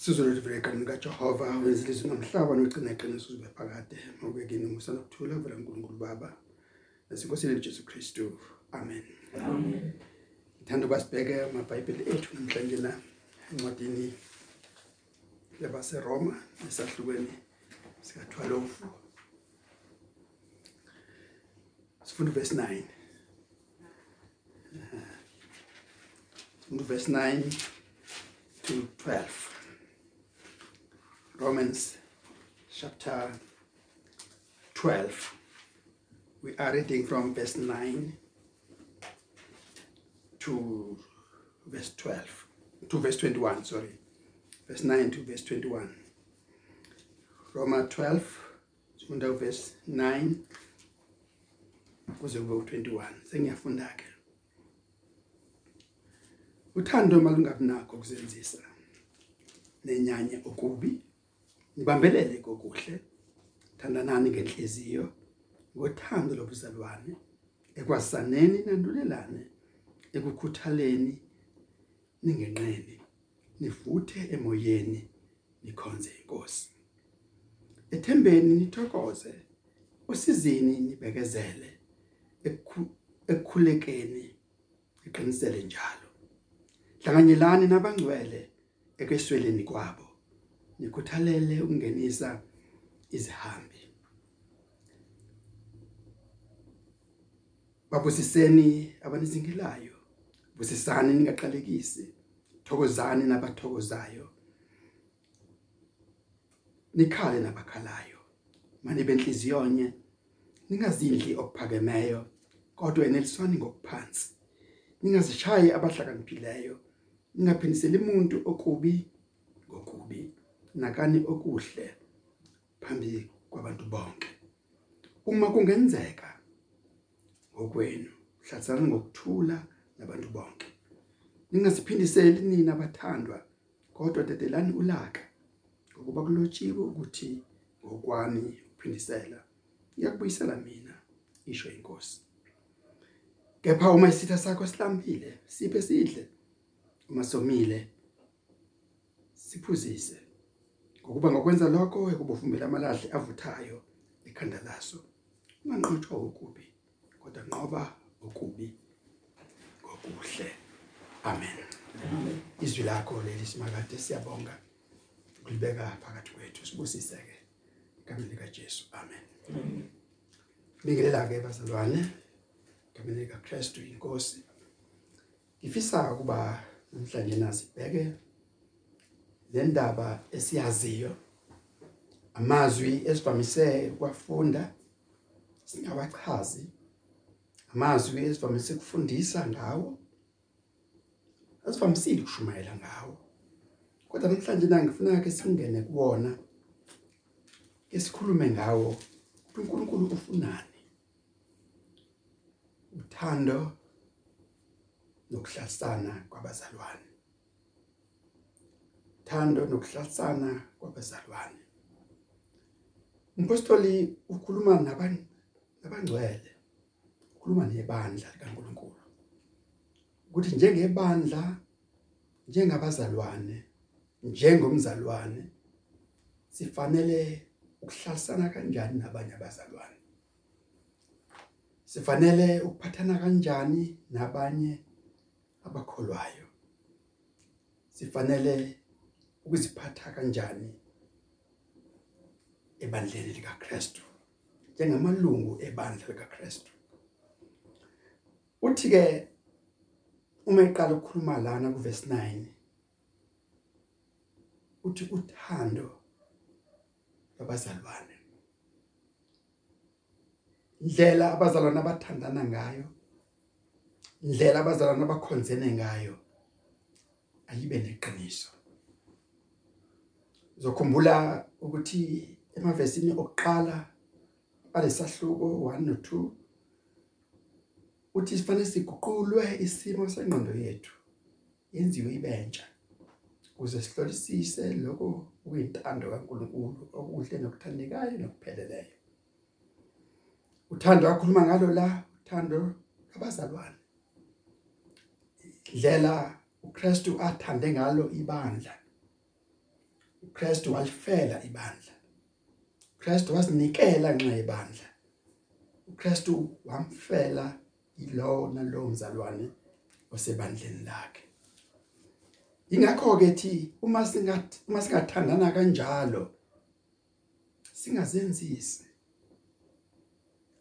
Sizolele vele egameni kaJehova wenzile izwi nomhlaba nogcina iqiniso uzube phakade mawubekini umusa nokuthula vela uNkulunkulu Baba nasenkosini Jesu Kristu. Amen. Amen. ngithanda ukusibheke amabhayibheli ethu namhlanje na encwadini yabaseRoma esahlukweni sika 12 sifunda verse 9 Sifunda verse 9 to 12 Romans chapter 12 we are reading from verse 9 to verse 12 to verse 21 sorry. Verse 9 to verse 21 Roma 12 sifunda verse 9 kuze kube u21 sengiyafunda ke uthando malungabi nakho ukuzenzisa nenyanye okubi. Nibambelele kokuhle thandanani ngenhliziyo ngothando lobuzalwane ekwasaneni nandulelane ekukhuthaleni ningenqeni nivuthe emoyeni nikhonze inkosi. Ethembeni nithokoze usizini nibekezele ekukhulekeni iqinisele njalo. Hlanganyelani nabangcwele ekwesweleni kwabo. Nikhuthalele ukungenisa izihambi. Babusiseni abanizingilayo busisani ningaqalekisi. Thokozani nabathokozayo. Nikhale nabakhalayo. Mani benhliziyonye. Ningazindli okuphakemeyo kodwa eneliswani ngokuphansi. Ningazishayi abahlakaniphileyo ningaphindiseli umuntu okubi ngokubi. Nakani okuhle phambi kwabantu bonke. Uma kungenzeka ngokwenu hlatsana ngokuthula nabantu bonke. Ningaziphindiseli nina abathandwa kodwa dedelani ulaka ngokuba kulotshiwe ukuthi ngokwami uphindisela. Ngiyakubuyisela mina isho inkosi. Kepha uma isitha sakho silambile siphe sidle. Uma somile siphuzise. Ngokuba ngokwenza lokho ekubuvumbela amalahle avuthayo ekhanda laso. Unganqotshwa ukubi kodwa nqoba ukubi ngokuhle. Amen. Izwi lakho leli simakade siyabonga. Kulibeka phakathi kwethu sibusise ke egameni lika Jesu amen. Bingelela ke bazalwane egameni lika Kristu inkosi. Ngifisa ukuba namhlanje nasibheke le ndaba esiyaziyo amazwi esivamise ukwafunda singawachazi amazwi esivamise ukufundisa ngawo asivamisile ukushumayela ngawo. Kodwa namhlanje nangifuna ke singene kuwona esikhulume ngawo uNkulunkulu ufunani? Uthando nokuhlalisana kwabazalwane. Thando nokuhlalisana kwabazalwane. Umpostoli ukhuluma nabantu nabangcwele ukhuluma nebandla likaNkulunkulu. Ukuthi njengebandla njengabazalwane njengomzalwane sifanele ukuhlalisana kanjani nabanye abazalwane? Sifanele ukuphathana kanjani nabanye abakholwayo? Sifanele ukuziphatha kanjani ebandleni likaKristu njengamalungu ebandla likaKristu. Uthi ke uma eqala ukukhuluma lana kuverse 9 uthi uthando labazalwane indlela abazalwane abathandana ngayo indlela abazalwane abakhonzene ngayo ayibe neqiniso. Uzokhumbula ukuthi emavesini okuqala alesahluko 1 no 2 uthi sifanele siguqulwe isimo sengqondo yethu yenziwe ibentsha ukuze sihlolisise lokho okuyintando kaNkuluNkulu okuhle nokuthandekayo nokupheleleyo. Uthando akhuluma ngalo la uthando labazalwane indlela uKristu athande ngalo ibandla. uKristu walifela ibandla. uKristu wasinikela nxa ibandla. uKristu wamfela ilo nalowo mzalwane osebandleni lakhe. Ingakho ke thi uma singathi uma singathandana kanjalo singazenzisi.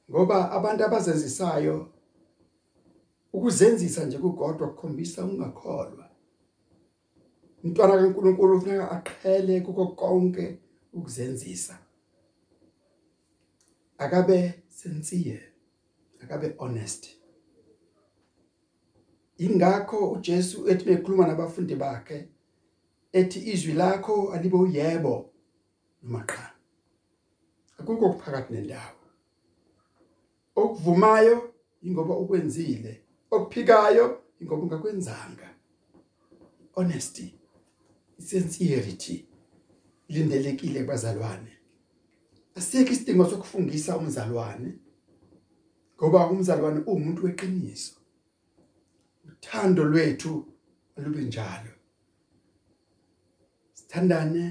Ngoba abantu abazenzisayo ukuzenzisa nje kugodwa kukhombisa ungakholwa umntwana kaNkuluNkulu ufuneka aqhele kuko konke ukuzenzisa. Akabe sincere akabe honest. Ingakho uJesu ethi bekhuluma nabafundi bakhe ethi izwi lakho alibe uyebo noma cha akukho kuphakathi nendawo. Okuvumayo ingoba ukwenzile. Okuphikayo ingoba ungakwenzanga. Honesty. Sincerity lindelekile kubazalwane asikho isidingo sokufungisa umzalwane ngoba umzalwane umuntu weqiniso. Uthando lwethu alube njalo. Sithandane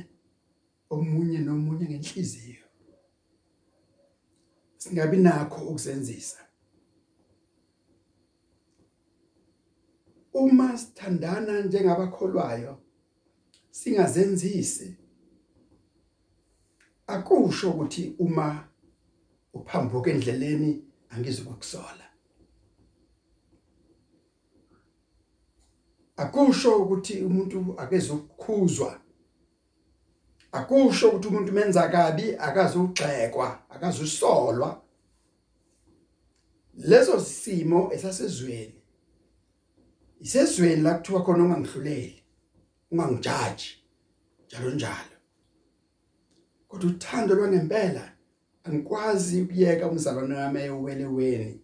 omunye nomunye ngenhliziyo. Singabi nakho ukusenzisa. Uma sithandana njengabakholwayo singazenzisi akusho ukuthi uma uphambuka endleleni angizukukusola akusho ukuthi umuntu akezokukhuzwa. Akusho ukuthi umuntu menza kabi akazugxekwa akazusolwa lezo simo esasezweni isezweni la kuthiwa khona ungangihluleli ungangijaji njalo njalo. Kodwa uthando lwangempela angikwazi ukuyeka umzalwane wami eyoweleweni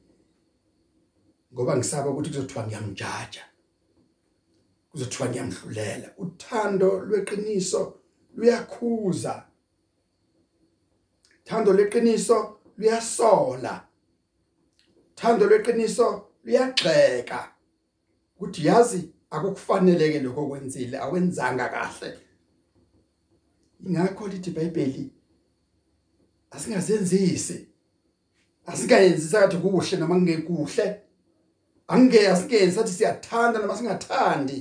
ngoba ngisaba ukuthi kuzothiwa ngiyamjaja kuzothiwa ngiyamhlulela. Uthando lweqiniso luyakhuza. Thando leqiniso luyasola. Thando lweqiniso luyagxeka. Ukuthi yazi akukufaneleke lokho okwenzile awenzanga kahle. Ingakho lithi iBhayibheli asingazenzisi asikayenzi sathi kuhle noma kungekuhle. Angeke asikenzi sathi siyathanda noma singathandi.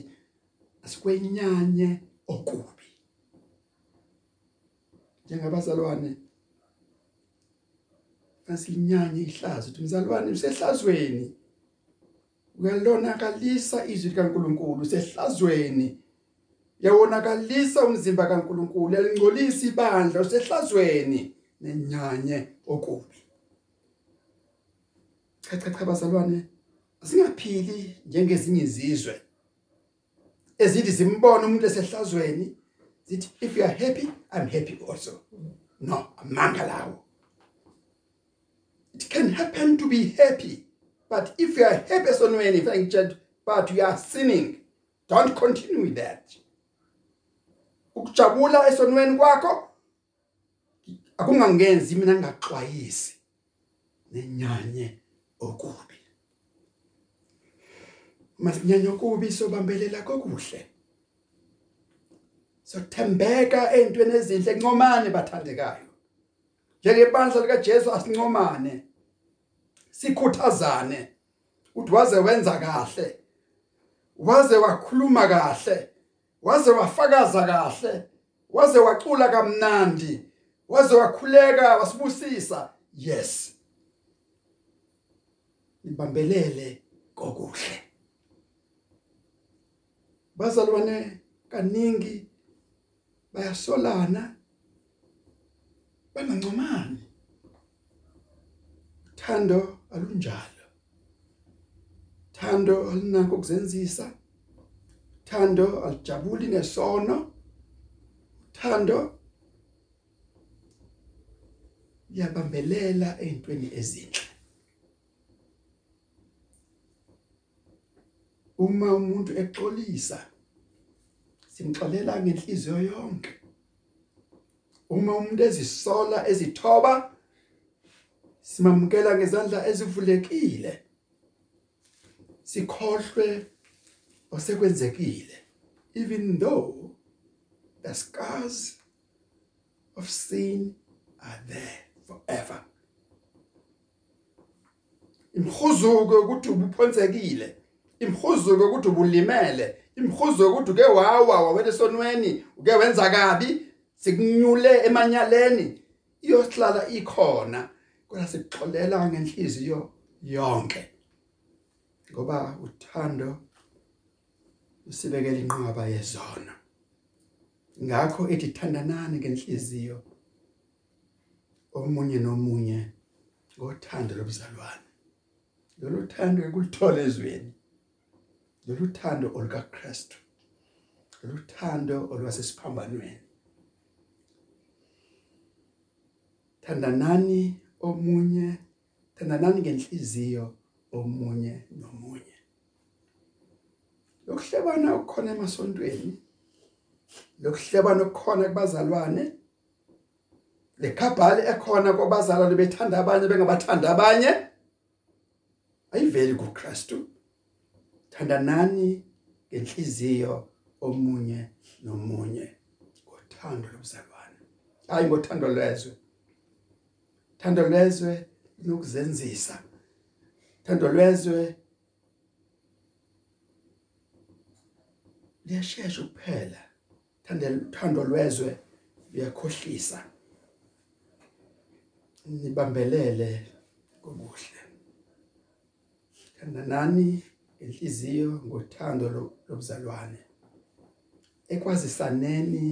Asikwenyanye okubi. Njengabazalwane asilinyanye ihlazo. Ukuthi mzalwane usehlazweni. Uyalonakalisa izwi likaNkuluNkulu sehlazweni. Yawonakalisa umzimba kaNkuluNkulu yalingcolisa ibandla usehlazweni nenyanye okubi. Cha cha cha bazalwane asingaphili njengezinye izizwe. Ezithi zimbona umuntu esehlazweni zithi if you are happy i'm happy also. No amanga lawo. It can happen to be happy. But if you are happy esonweni if ngitshela but you are sinning don't continue with that. Ukujabula esonweni kwakho akungangenzi mina ngingaxwayisi nenyanye okubi. Masinyanye okubi sobambelela kokuhle. Sothembeka entweni ezinhle ncomane bathandekayo. Njengebandla lika Jesu asincomane. Sikhuthazane. Uthi waze wenza kahle waze wakhuluma kahle waze wafakaza kahle waze wacula kamnandi waze wakhuleka wasibusisa. Yes. Ibambelele kokuhle. Bazalwane kaningi bayasolana bangancomani thando alunjalo. Thando alinako ukuzenzisa thando alijabuli ngesono thando liyabambelela ezintweni ezinhle. Uma umuntu exolisa simxolela ngenhliziyo yonke. Uma umuntu ezisola ezithoba simamukela ngezandla ezivulekile. Sikhohlwe osekwenzekile even though the scars of sin are there forever. Imhuzuko ukuthi ubuphonsekile imhuzuko ukuthi ubulimele imhuzuko ukuthi uke wawa wawele esonweni uke wenza kabi sikunyule emanyaleni iyohlala ikhona. Kodwa sikuxolela ngenhliziyo yonke. Ngoba uthando usibekela inqaba yezona ngakho ethi thandanani ngenhliziyo omunye nomunye ngothando lobuzalwane. Lolu thando ekulithola ezweni. Lolu thando oluka Christ lolu thando olwasesiphambanweni. Thandanani omunye thandanani ngenhliziyo omunye nomunye. Lokuhlebana okukhona emasontweni lokuhlebana okukhona kubazalwane lekhabhali ekhona kwabazalwane bethanda abanye bengabathanda abanye ayiveli kuKristu. Thandanani ngenhliziyo omunye nomunye ngothando lobuzalwane. Hayi ngothando lwezwe. Thando lwezwe lokuzenzisa thando lwezwe liyashesha ukuphela. Thande thando lwezwe liyakhohlisa nibambelele kokuhle thandanani inhliziyo ngothando lobuzalwane. Ekwazisaneni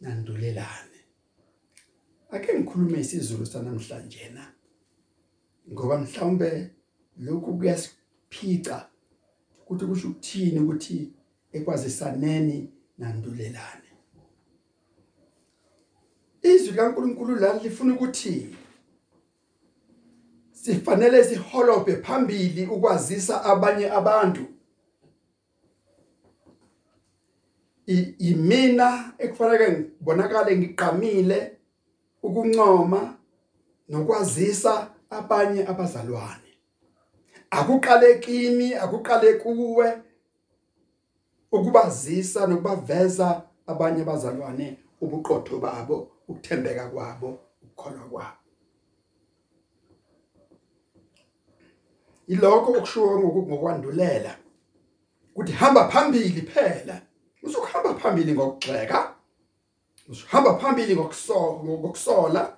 nandulelane. Ake ngikhulume isizulu sanamhlanje na ngoba mhlawumbe lokhu kuyasiphica ukuthi kusho ukuthini ukuthi ekwazisaneni nandulelane. Izwi kaNkuluNkulu la lifuna ukuthi sifanele siholobhe phambili ukwazisa abanye abantu. Imina ekufanele ngibonakale ngiqamile ukuncoma nokwazisa abanye abazalwane. Akuqale kimi akuqale kuwe ukubazisa nokubaveza abanye abazalwane ubuqotho babo ukuthembeka kwabo ukukholwa kwabo. Ilokho okushiwo ngokwandulela. Ukuthi hamba phambili phela. Usukuhamba phambili ngokugxeka. Usuhamba phambili ngokusola.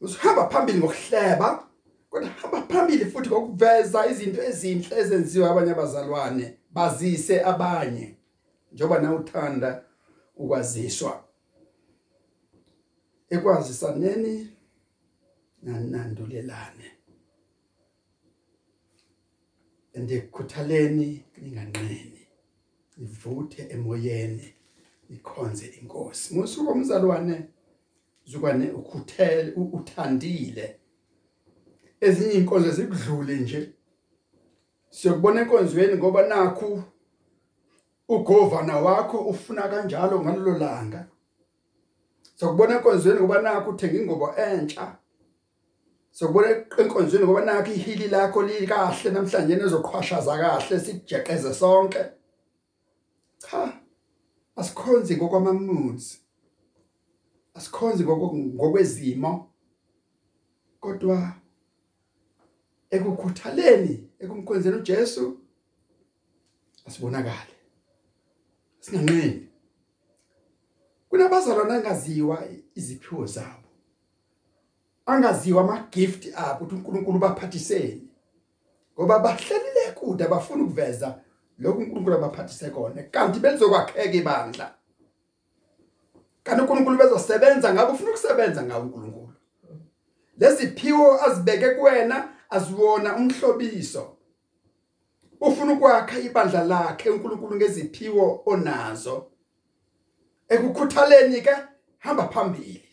Usuhamba phambili ngokuhleba. Kodwa hamba phambili futhi ngokuveza izinto ezinhle ezenziwa abanye abazalwane bazise abanye njoba na uthanda ukwaziswa. Ekwazisaneni nanandulelane. Endikhuthaleni ninganqeni nivuthe emoyeni. Ikhonze inkosi. Musuku omzalwane zukwane ukhuthele uthandile. Ezinye inkonzo zikudlule nje. Siyokubona enkonzweni ngoba nakhu ugovana wakho ufuna kanjalo ngalolo langa. Sokubona enkonzweni ngoba nakho uthenga ingobo entsha. Sokubona enkonzweni ngoba nakho ihili lakho likahle namhlanje nezoqhwashaza kahle sijeqeze sonke. Cha. Asikhonzi ngokwamamuzi asikhonzi ngokwezimo. Kodwa ekukhuthaleni ekumkhonzeni uJesu asibonakala singanqeni. Kunabazalwane angaziwa iziphiwo zabo. Angaziwa ama gift abo ukuthi uNkulunkulu baphathiseni ngoba bahlelile kude abafuna ukuveza lokhu uNkulunkulu abaphathise kona kanti belizokwakheka ibandla. Kanti uNkulunkulu bezosebenza ngabe ufuna ukusebenza ngawe uNkulunkulu. Leziphiwo azibeke kuwena aziwona umhlobiso. Ufuna ukwakha ibandla lakhe uNkulunkulu ngeziphiwo onazo. Ekukhuthaleni ke hamba phambili.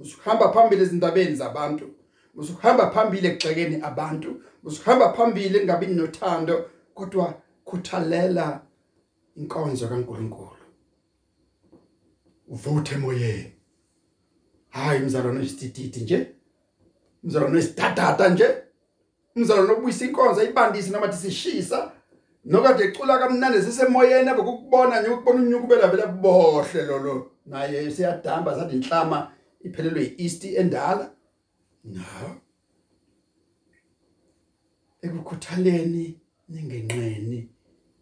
Usuhamba phambili ezindabeni zabantu. Usuhamba phambili ekugxekeni abantu. Usuhamba phambili engabi nothando kodwa khuthalela inkonzo kaNkulunkulu. Uvuthe emoyeni. Hayi mzalwane isitititi nje. Mzalwane isidatata nje. Umzalwane obuyisa inkonzo ayibandise noma sishisa. Nokade ecula kamnandi sisemoyeni abekukubona nje ukubona unyukubela vele bohle lolo. Naye siyadamba sathi inhlama iphelelwe yiEast endala. No ekukhuthaleni ningenqeni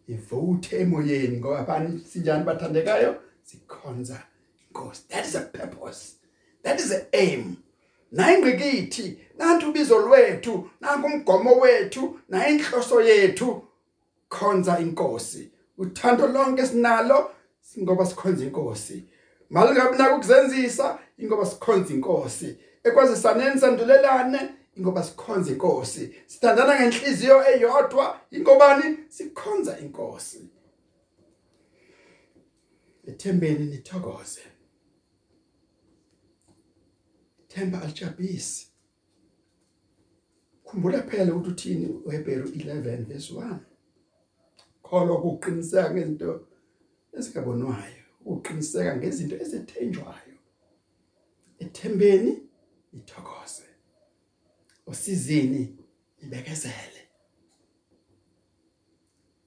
ivote emoyeni ngoba abani sinjani bathandekayo? Sikhonza inkosi. That is a purpose. That is a aim. Nayingqikithi nantu ubizo lwethu nanku umgomo wethu nayinhloso yethu khonza inkosi. Uthando lonke sinalo ngoba sikhonza inkosi. Malingabi nako ukuzenzisa ingoba sikhonza inkosi. Ekwazisaneni sandulelane ingoba sikhonza inkosi. Sithandana ngenhliziyo eyodwa. Ingobani? Sikhonza inkosi. Ethembeni nithokoze. Themba alijabisi khumbula phela ukuthi uthini? uHebheru 11 verse 1 kholwa ukuqiniseka ngezinto ezingabonwayo uqiniseka ngezinto ezithenjwayo. Ethembeni ithokoze usizini ibekezele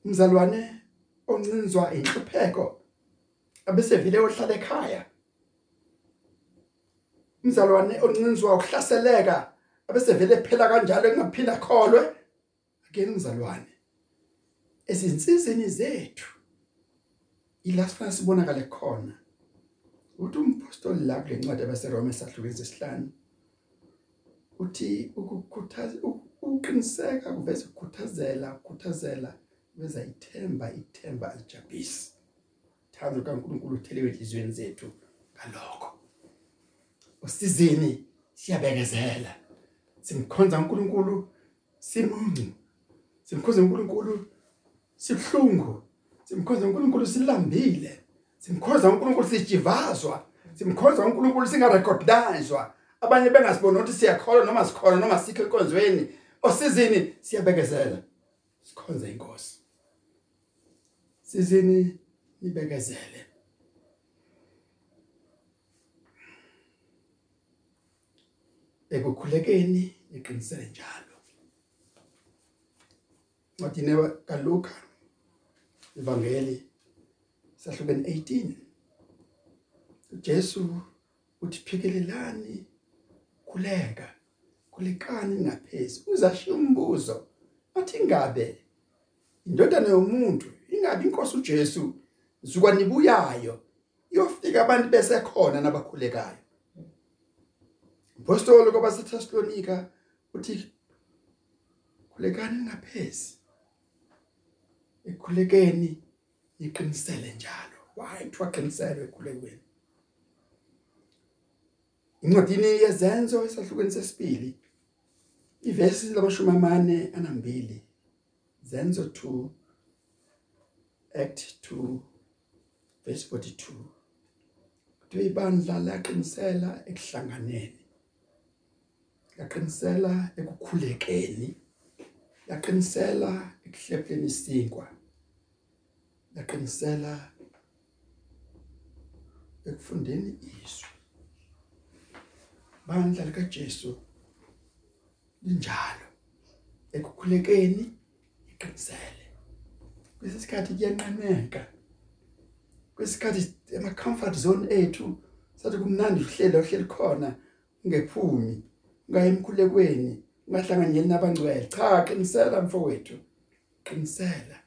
umzalwane oncinzwa inhlupheko abese vile ohlala ekhaya. Umzalwane oncinzwa ukuhlaseleka abese vele phela kanjalo engaphinda kholwe akeni umzalwane ezinsizeni zethu ilasifana sibonakale khona. Uthi umpostoli la kule ncwadi yabaseRoma esahlukene sesihlanu uthi ukukhuthaza uqiniseka kuveza ukukhuthazela ukukhuthazela beza ithemba ithemba alijabisi thando kaNkuluNkulu uthelewe enhlizweni zethu ngalokho. Usizini siyabekezela. Simkhonza uNkulunkulu simuncu simkhonza uNkulunkulu sibhlungu simkhonza uNkulunkulu silambile. Simkhonza uNkulunkulu sijivazwa. Simkhonza uNkulunkulu singarecognizwa abanye bengasibona ukuthi siyakholwa noma sikhona noma sikho enkonzweni osizini? Siyabekezela sikhonza inkosi. Sizini? Nibekezele ekukhulekeni iqinisele njalo. Ncwadini kaLuka ivangeli sahlukene 18 uJesu uthi phikelelani khuleka khulekani ngaphezulu uzashiya umbuzo. Athi ngabe indodana yomuntu ingabi inkosi uJesu zuka nibuyayo yofika abantu besekhona nabakhulekayo? Apostoli kwabaseThessalonika uthi khulekani ngaphezulu ekhulekeni iqinisele njalo. Why? Kuthiwa qinisele ekhulekweni. Incwadini yezenzo esahlukweni sesibili ivesi lamashumi amane anambili zenzo 2 act 2 verse 42 kuthi ibandla laqinisela ekuhlanganeni laqinisela ekukhulekeni laqinisela ekuhlepheni isinkwa laqinisela ekufundeni izwi bandla likaJesu linjalo. Ekukhulekeni iqinisele. Kwesikhathi kuyanqameka kwesikhathi ema comfort zone ethu sathi kumnandi uhlelo ohleli khona ungephumi ungayi emkhulekweni ungahlanganyeli nabangcwele. Cha qinisela mfowethu qinisela.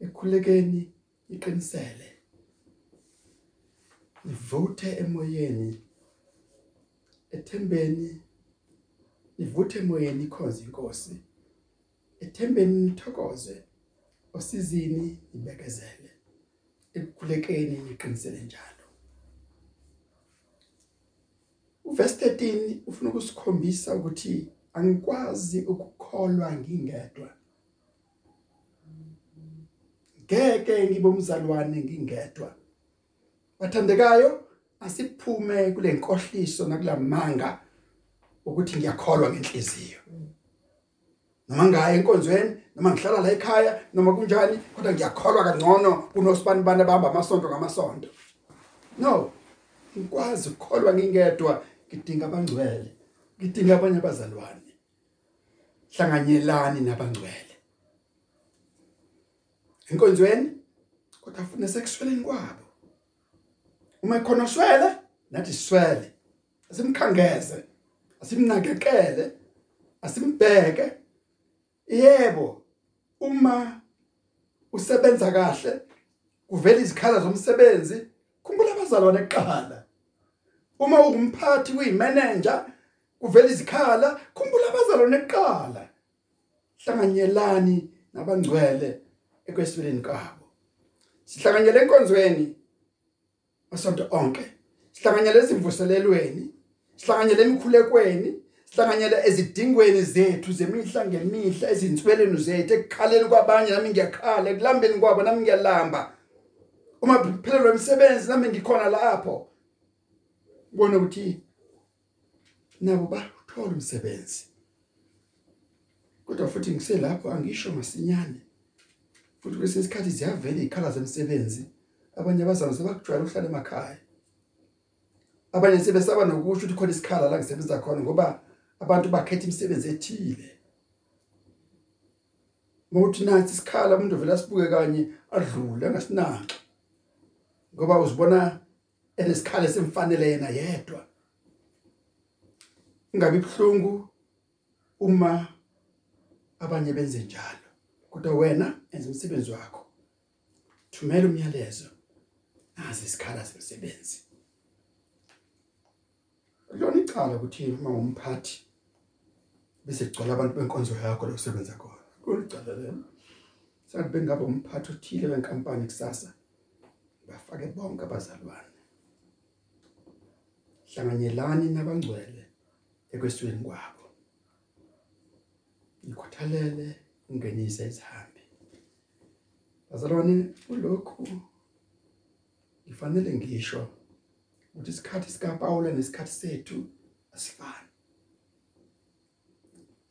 Ekhulekeni iqinisele. Nivuthe emoyeni ethembeni nivuthe emoyeni ikhonza inkosi. Ethembeni nithokoze osizini nibekezele. Ekukhulekeni niqinisele njalo. Uverse 13 ufuna ukusikhombisa ukuthi angikwazi ukukholwa ngingedwa. Ngeke ngibe umzalwane ngingedwa. Bathandekayo asiphume kule nkohliso nakulamanga ukuthi ngiyakholwa ngenhliziyo. Noma ngaye enkonzweni noma ngihlala la ekhaya noma kunjani kodwa ngiyakholwa kangcono kunosibani bana bahamba amasonto ngamasonto. No ngikwazi ukukholwa ngingedwa ngidinga abangcwele ngidinga abanye abazalwane. Hlanganyelani nabangcwele. Enkonzweni kodwa afune sekusweleni kwabo. Uma ekhona swele nathi swele asimkhangeze asimnakekele asimbheke. Yebo uma usebenza kahle kuvela izikhala zomsebenzi khumbula abazalwane kuqala. Uma ungumphathi uyimanager kuvela izikhala khumbula abazalwane kuqala. Hlanganyelani nabangcwele ekwesibeleni kwabo. Sihlanganyele enkonzweni. Masonto onke. Sihlanganyele ezimvuselelweni sihlanganyele emikhulekweni sihlanganyele ezidingweni zethu zemihla ngemihla ezinsweleni zethu ekukhaleni kwabanye nami ngiyakhala ekulambeni kwabo nami ngiyalamba. Uma kuphelelwa imisebenzi nami ngikhona lapho. Ubone ukuthi nabo bathola umsebenzi. Kodwa futhi ngiselapho angisho masinyane. Futhi kwesinye isikhathi ziyavela izikhala zemsebenzi abanye abazali sebakujwayela ukuhlala emakhaya. Abanye sebesaba nokusho ukuthi khona isikhala la ngisebenza khona ngoba abantu bakhetha imisebenzi ethile. Mothi nathi isikhala umuntu vele asibuke kanye adlule angasinaki ngoba uzibona enesikhala esimfanele yena yedwa. Ingabe ibhlungu uma abanye benze njalo. Kodwa wena enza umsebenzi wakho. Thumela umyalezo. Nazi isikhala semsebenzi lona icala ukuthi uma umphathi bese gcwala abantu benkonzo yakho lokusebenza khona. Lona icala lelo sathi bengabe umphathi othile wenkampani kusasa bafake bonke abazalwane. Hlanganyelani nabangcwele ekwesweni kwabo. Ikhuthalele ungenise izihambi bazalwane kulokhu ifanele ngisho ukuthi isikhathi sika Paul nesikhathi sethu asifani.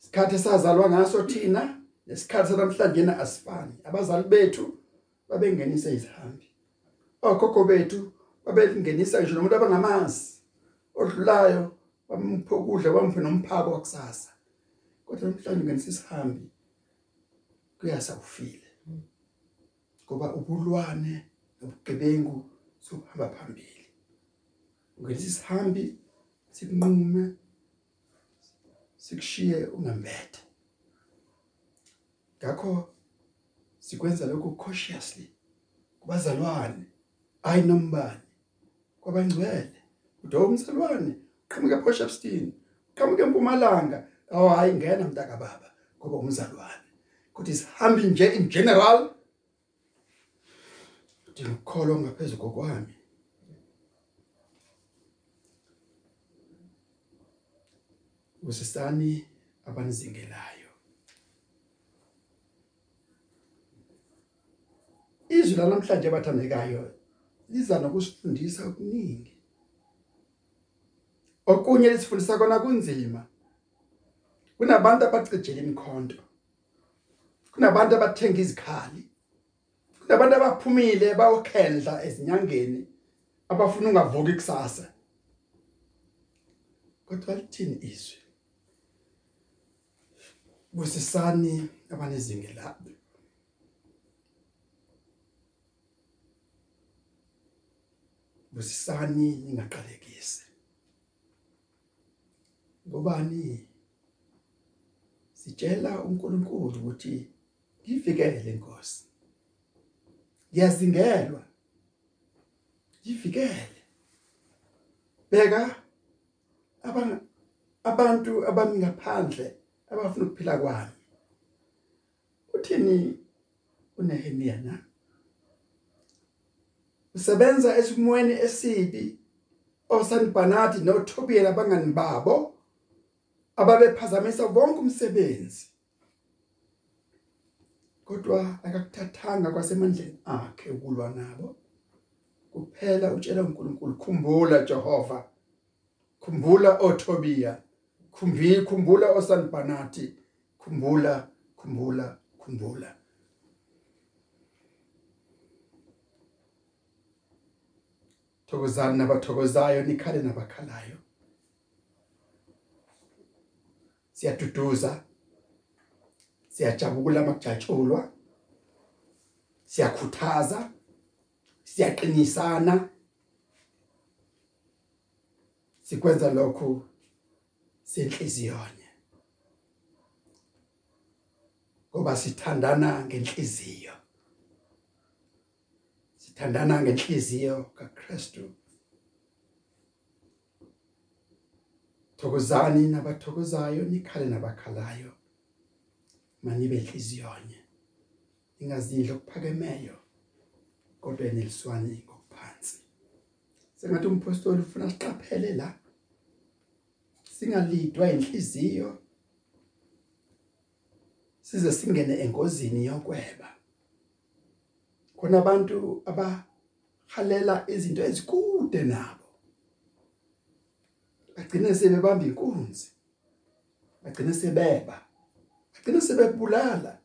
Isikhathi esazalwa ngaso thina nesikhathi sanamhlanje na asifani. Abazali bethu babengenisa izihambi. Okhokho bethu babengenisa ngisho nomuntu abangamazi odlulayo bamupha ukudla bamuphe nomphako wakusasa. Kodwa namhlanje ngenisa isihambi kuyasawufile. Ngoba ubulwane nobugebengu sohamba phambili. Ngenisa isihambi sikunqume sikushiye ungambethe ngakho sikwenza lokhu cautiously kubazalwane ayi nombani kwabangcwele udo umsalwane qhamuke ePortshepstone qhamuke eMpumalanga awu hayi ngena mntaka baba ngoba umzalwane. Kuthi sihambi nje in general ngikholwa ngaphezulu kokwami. Usisani abanizingelayo. Izwi lanamhlanje abathandekayo liza nokusifundisa okuningi. Okunye lisifundisa kona kunzima. Kunabantu abacijela imikhonto. Kunabantu abathenga izikhali. Kunabantu abaphumile bayokhendla ezinyangeni abafuna ungavuka ikusasa kodwa lithini izwi? Busisani abanezinge labo busisani ningaqalekisi. Ngobani? Sitshela uNkulunkulu ukuthi ngivikele inkosi ngiyazingelwa. Ngivikele beka abanga abantu abami ngaphandle abafuna ukuphila kwami. Uthini uNehemia na? Usebenza esimweni esibi osanibhanati noTobiya labangani babo ababephazamisa wonke umsebenzi. Kodwa akakuthathanga kwasemandleni akhe ukulwa nabo. Kuphela utshela uNkulunkulu khumbula Jehova. Khumbula oTobiya khumbi khumbula oSanbanati khumbula khumbula khumbula. Thokozani nabathokozayo nikhale nabakhalayo. Siyaduduza siyajabula makujatshulwa siyakhuthaza. Siyaqinisana. Sikwenza lokho senhliziyonye ngoba sithandana ngenhliziyo. Sithandana ngenhliziyo kaKristu. Thokozani nabathokozayo nikhale nabakhalayo. Manibe inhliziyonye ingazidla okuphakemeyo kodwa eneliswane ngokuphansi. Sengathi umpostoli ufuna siqaphele la. Singalidwa inhliziyo. Size singene engozini yokweba. Khona abantu abahalela izinto ezikude nabo. Bagcine sebebamba inkunzi bagcine sebeba. Bagcine sebebulala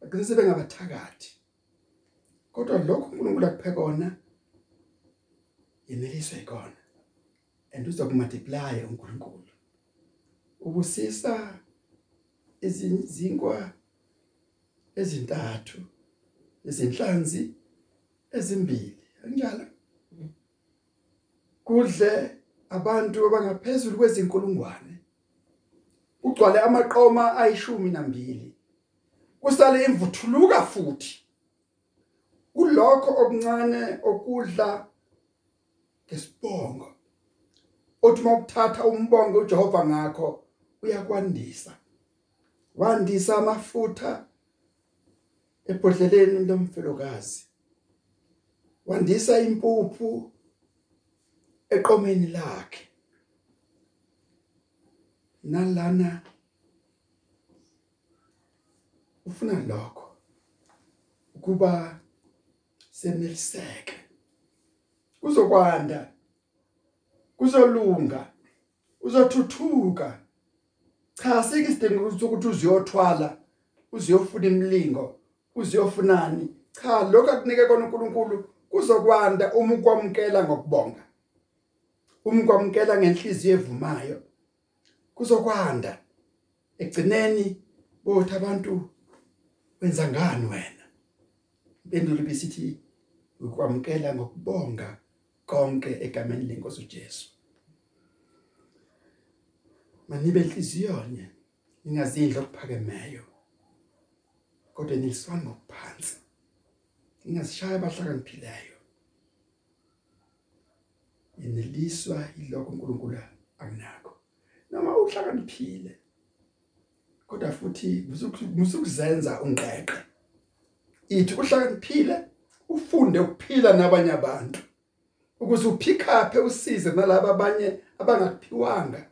bagcine sebengabathakathi. Kodwa lokho uNkulunkulu akuphekona yeneliswe ikona. And uzokumultiply uNkulunkulu. Ubusisa izinkwa ezintathu izinhlanzi ezimbili. Anjalo kudle abantu abangaphezulu kwezinkulungwane. Ugcwale amaqoma ayishumi nambili kusale imvuthuluka futhi. Kulokho okuncane okudla ngesibongo. Othi mawuthatha umbongo uJehova ngakho uyakwandisa. Wandisa amafutha ebhodleleni lomfelokazi. Wandisa impuphu eqomeni lakhe. Nalana ufuna lokho ukuba seneliseke kuzokwanda kuzolunga uzothuthuka cha sikisidingo ukuthi uziyothwala uziyofuna imlingo uziyofunani. Cha lokho akunike kona uNkulunkulu kuzokwanda uma ukwamkela ngokubonga uma ukwamkela ngenhliziyo evumayo. Kuzokwanda. Egcineni bothi abantu wenza ngani wena? Impendulo bisithi ukwamkela ngokubonga konke egameni lenkosi uJesu. Manibe inhliziyonye ingazidla okuphakemeyo kodwa niliswana ngokuphansi. Ingazishaya abahlakaniphileyo ineliswa yilokho uNkulunkulu akunakho noma uhlakaniphile. Kodwa futhi musukuzenza ungqeqe. Ithi uhlakaniphile ufunde ukuphila nabanye abantu. Ukuze uphikaphe usize nalabo abanye abangakuphiwanga.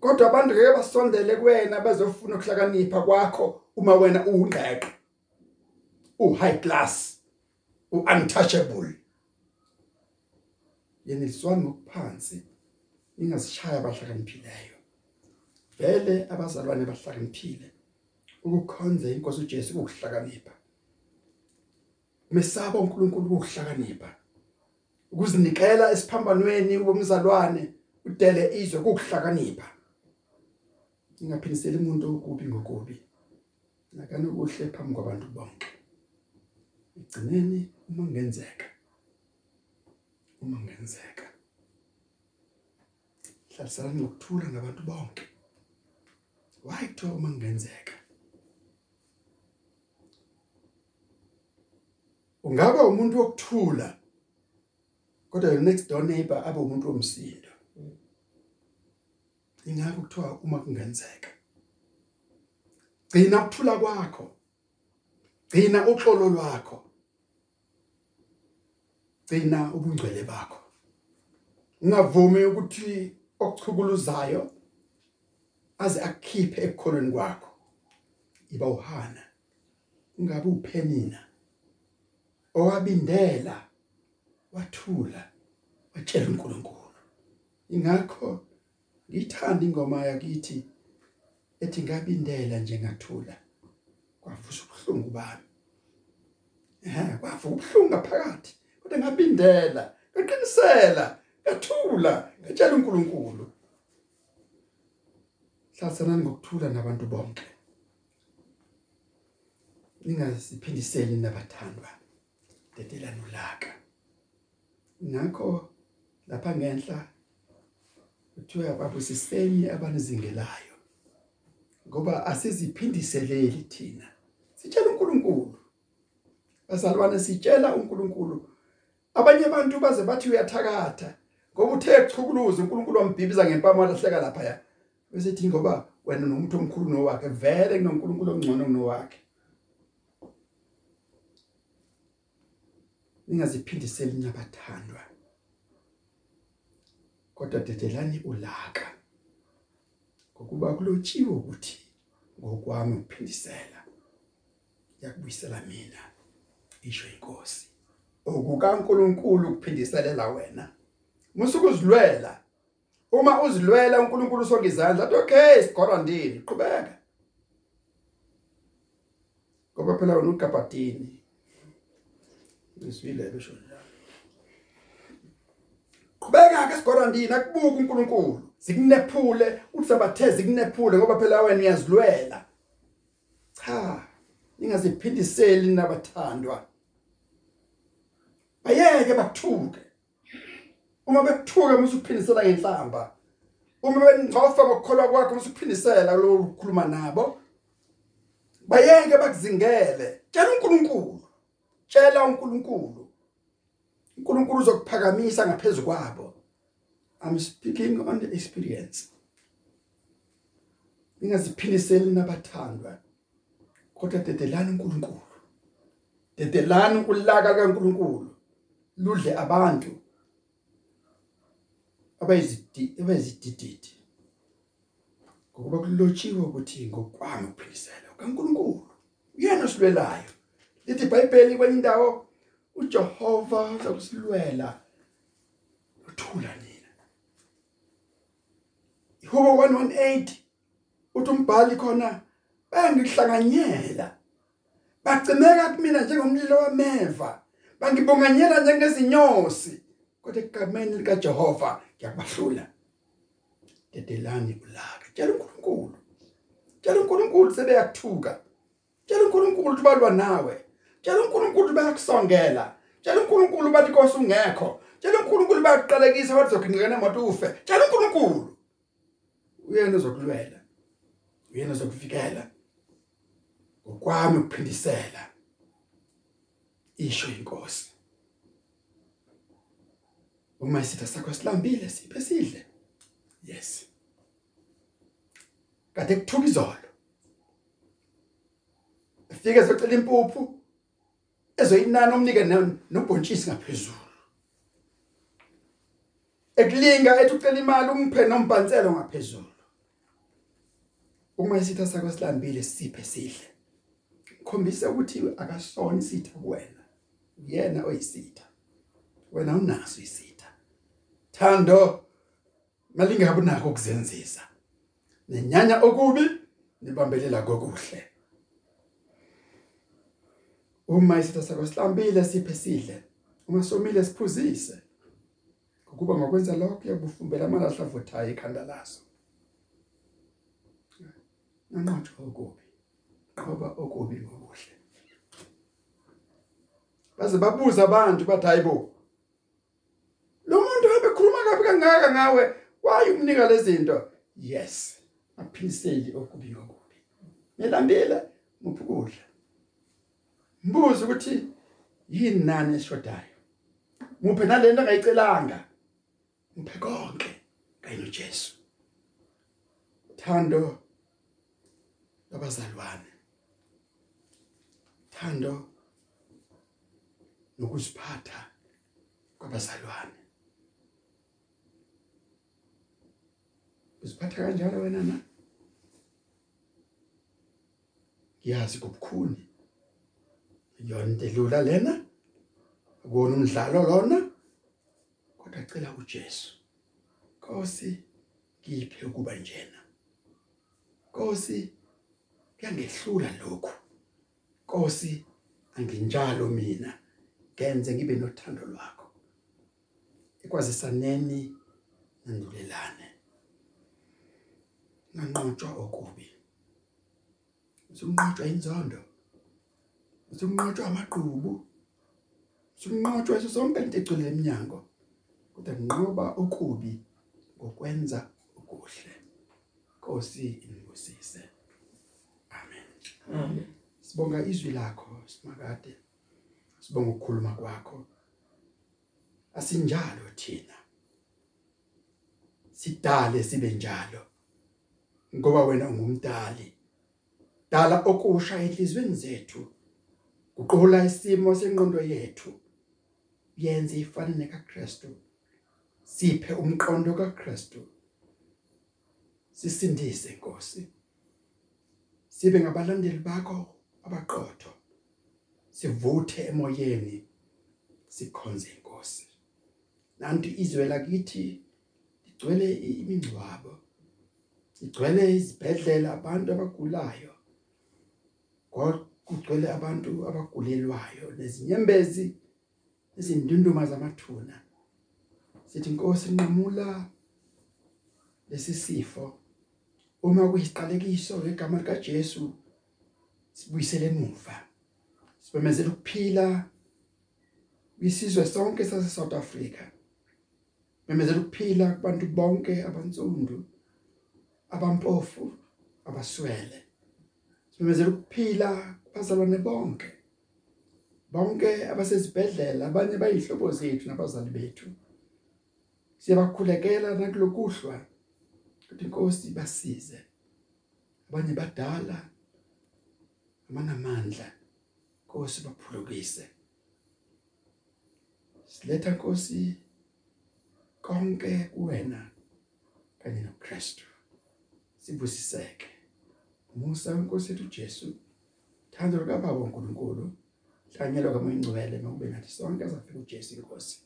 Kodwa abantu ngeke basondele kuwena bazofuna ukuhlakanipha kwakho uma wena ungqeqe u high class u untouchable yeniswana ngokuphansi. Ingazishaya abahlakaniphileyo vele abazalwane bahlakaniphile. Ukukhonza inkosi uJesu ukuhlakanipha mesaba uNkulunkulu ukuhlakanipha ukuzinikela esiphambanweni womzalwane udele izwe ukuhlakanipha ingaphindiseli umuntu okubi ngokubi. Nakani kuhle phambi kwabantu bonke. Igcineni uma ngenzeka uma ngenzeka hlalisana ngokuthula ngabantu bonke. Why kuthiwa uma ngenzeka ungaba umuntu wokuthula kodwa your next door neighbor abe umuntu womsindo. Ingakho kuthiwa uma kungenzeka gcina ukuthula kwakho gcina uxolo lwakho gcina ubungcwele bakho. Ungavumi ukuthi okuchukuluzayo aze akukhiphe ekukholweni kwakho. Iba uhana. Ungabe uphenina owabindela wathula watshela uNkulunkulu. Ingakho ngithanda ingoma yakithi ethi ngabindela nje ngathula kwavusa ubuhlungu bami. Eh kwavuka ubuhlungu ngaphakathi kodwa ngabindela ngaqinisela. Ngathula ngatshela uNkulunkulu. Hlasanani ngokuthula nabantu bonke. Ningaziphindiseli nabathandwa dedelana ulaka. Ngakho lapha ngenhla kuthiwa babusiseni abanizingelayo ngoba asiziphindiseleli thina. Sitshela uNkulunkulu. Bazalwane sitshela uNkulunkulu. Abanye abantu baze bathi uyathakatha. Ngoba uthe echukuluza uNkulunkulu wambhibiza ngempama lahleka lapha ya bese thi ngoba wena nomuntu omkhulu nowakhe vele kunoNkulunkulu ongcono kunowakhe ningaziphindiseli nabathandwa kodwa dedelani ulaka. Ngokuba kulotshiwe ukuthi ngokwami ukuphindisela yakubuyisela mina isho inkosi. okukaNkuluNkulu ukuphindiselela wena. Musukuzilwela uma uzilwela uNkulunkulu sonke izandla athi okay sigorandini qhubeka. Ngoba phela wena uGabadini ngiswile besho njalo qhubeka ke sigorandini akubuka uNkulunkulu. Sikunephule uthi sabatheze kunephule ngoba phela wena uyazilwela. Cha ningaziphindiseli nabathandwa. Ayeke bakuthuke uma bekuthuka musuphindisela ngenhlamba uma bencofa ngokukholwa kwakho musuphindisela lo ukukhuluma nabo bayeke bakuzingele. Tshela uNkulunkulu. Tshela uNkulunkulu. uNkulunkulu uzokuphakamisa ngaphezulu kwabo. I'm speaking on the experience. Ningaziphindiseli nabathandwa. Kodwa dedelani uNkulunkulu. Dedelani ukulaka kaNkulunkulu. Ludle abantu. Abayizidididi ngokuba kulotshiwe ukuthi ngokwami ukuphindisela kaNkulunkulu uyena osilwelayo lithi iBhayibheli kwenye indawo uJehova uzokusilwela uthula nina. Ihubo 118 uthi umbhali khona bangihlanganyela bagcineka kumina njengomlilo wameva. Bangibonganyela njengezinyosi. Kodwa egameni lika Jehova ngiyabahlula dedelani ulaka. Tshela uNkulunkulu. Tshela uNkulunkulu sebeyakuthuka tshela uNkulunkulu ukuthi balwa nawe. Tshela uNkulunkulu bayakusongela. Tshela uNkulunkulu bathi Nkosi ungekho. Tshela uNkulunkulu bayaqalekisa wathi zokhingekana emoto ufe. Tshela uNkulunkulu. Uyena ozokulwela. Uyena ozokuvikela. Ngokwami ukuphindisela. Isho inkosi. Uma isitha sakho silambile siphe sidle. Yes. Kade kuthuka izolo. Fike ezocela impuphu ezoyinana umnike nobhontshisi ngaphezulu. Ekulinga ethi ucela imali umphe nombhanselo ngaphezulu. Uma isitha sakho silambile siphe sidle. Khombisa ukuthi akasona isitha kuwena. Uyena oyisitha. Wena unaso isitha. Thando malingabe unako ukuzenzisa. Nenyanya okubi nibambelela kokuhle. Uma isitha sakho sihlambile siphe sidle. Uma somile siphuzise. Ukuba ngokwenza lokho uyabufumbela amalahla avuthayo ekhanda laso. Nanqotho okubi qoba okubi ngokuhle. Baze babuza abantu bathi hayibo lo muntu ebekhuluma kabi kangaka ngawe why umnika lezinto yes aphiliseli okubi ngokubi nilambile muphukudla mbuzo ukuthi yini nani eshodayo? Muphe nalento angayicelanga muphe konke kayino Jesu thando labazalwane. Thando nokuziphatha kwabazalwane. Uziphatha kanjalo wena na ngiyazi kubukhuni yonke edlula lena akona umdlalo lona kodwa cela uJesu Nkosi ngiphe ukuba njena. Nkosi kuyangehlula lokhu. Nkosi anginjalo mina. Kenze ngibe nothando lwakho. Ekwazisaneni nandulelane. Nanqotshwa okubi usunqotshwa inzondo usunqotshwa amaqhubu Sinqotshwe sonke into egcwele eminyango. Kodwa nqoba okubi ngokwenza okuhle. Nkosi inibusise. Amen. Amen. Sibonga izwi lakho simakade. Sibonga ukukhuluma kwakho. Asinjalo thina. Sidale sibe njalo. Ngoba wena ungumdali. Dala okusha enhlizweni zethu. Uqola isimo sengqondo yethu. Yenze ifane nekaKristu. Siphe umqondo kaKristu. Sisindise Nkosi. Sibe ngabalandeli bakho abaqotho. Sivuthe emoyeni sikhonze inkosi. Nanti izwe lakithi ligcwele imingcwabo. Igcwele izibhedlela abantu abagulayo. Kugcwele abantu abagulelwayo nezinyembezi izindunduma zamathuna. Sithi inkosi nqamula lesisifo uma kuyiqalekiso ngegama lika Jesu sibuyisele emuva. Sibemezela ukuphila isizwe sonke sase South Africa. Memezela ukuphila kubantu bonke abantsundu abampofu abaswele. Sibemezela ukuphila bazalwane bonke. Bonke abasezibhedlela abanye bayihlobo zethu nabazali bethu. Siyabakhulekela nakulokuhlwa ukuthi inkosi basize. Abanye badala amanamandla Nkosi baphulukise. Siletha Nkosi konke kuwena kanye noKristu. sivusiseke. Umusa weNkosi yethu Jesu, thando likaBaba uNkulunkulu, hlanyelwa kwamangcwele nokube nathi sonke azafika uJesu inkosi.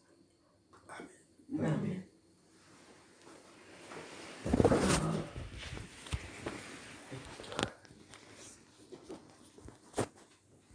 Amen. Amen.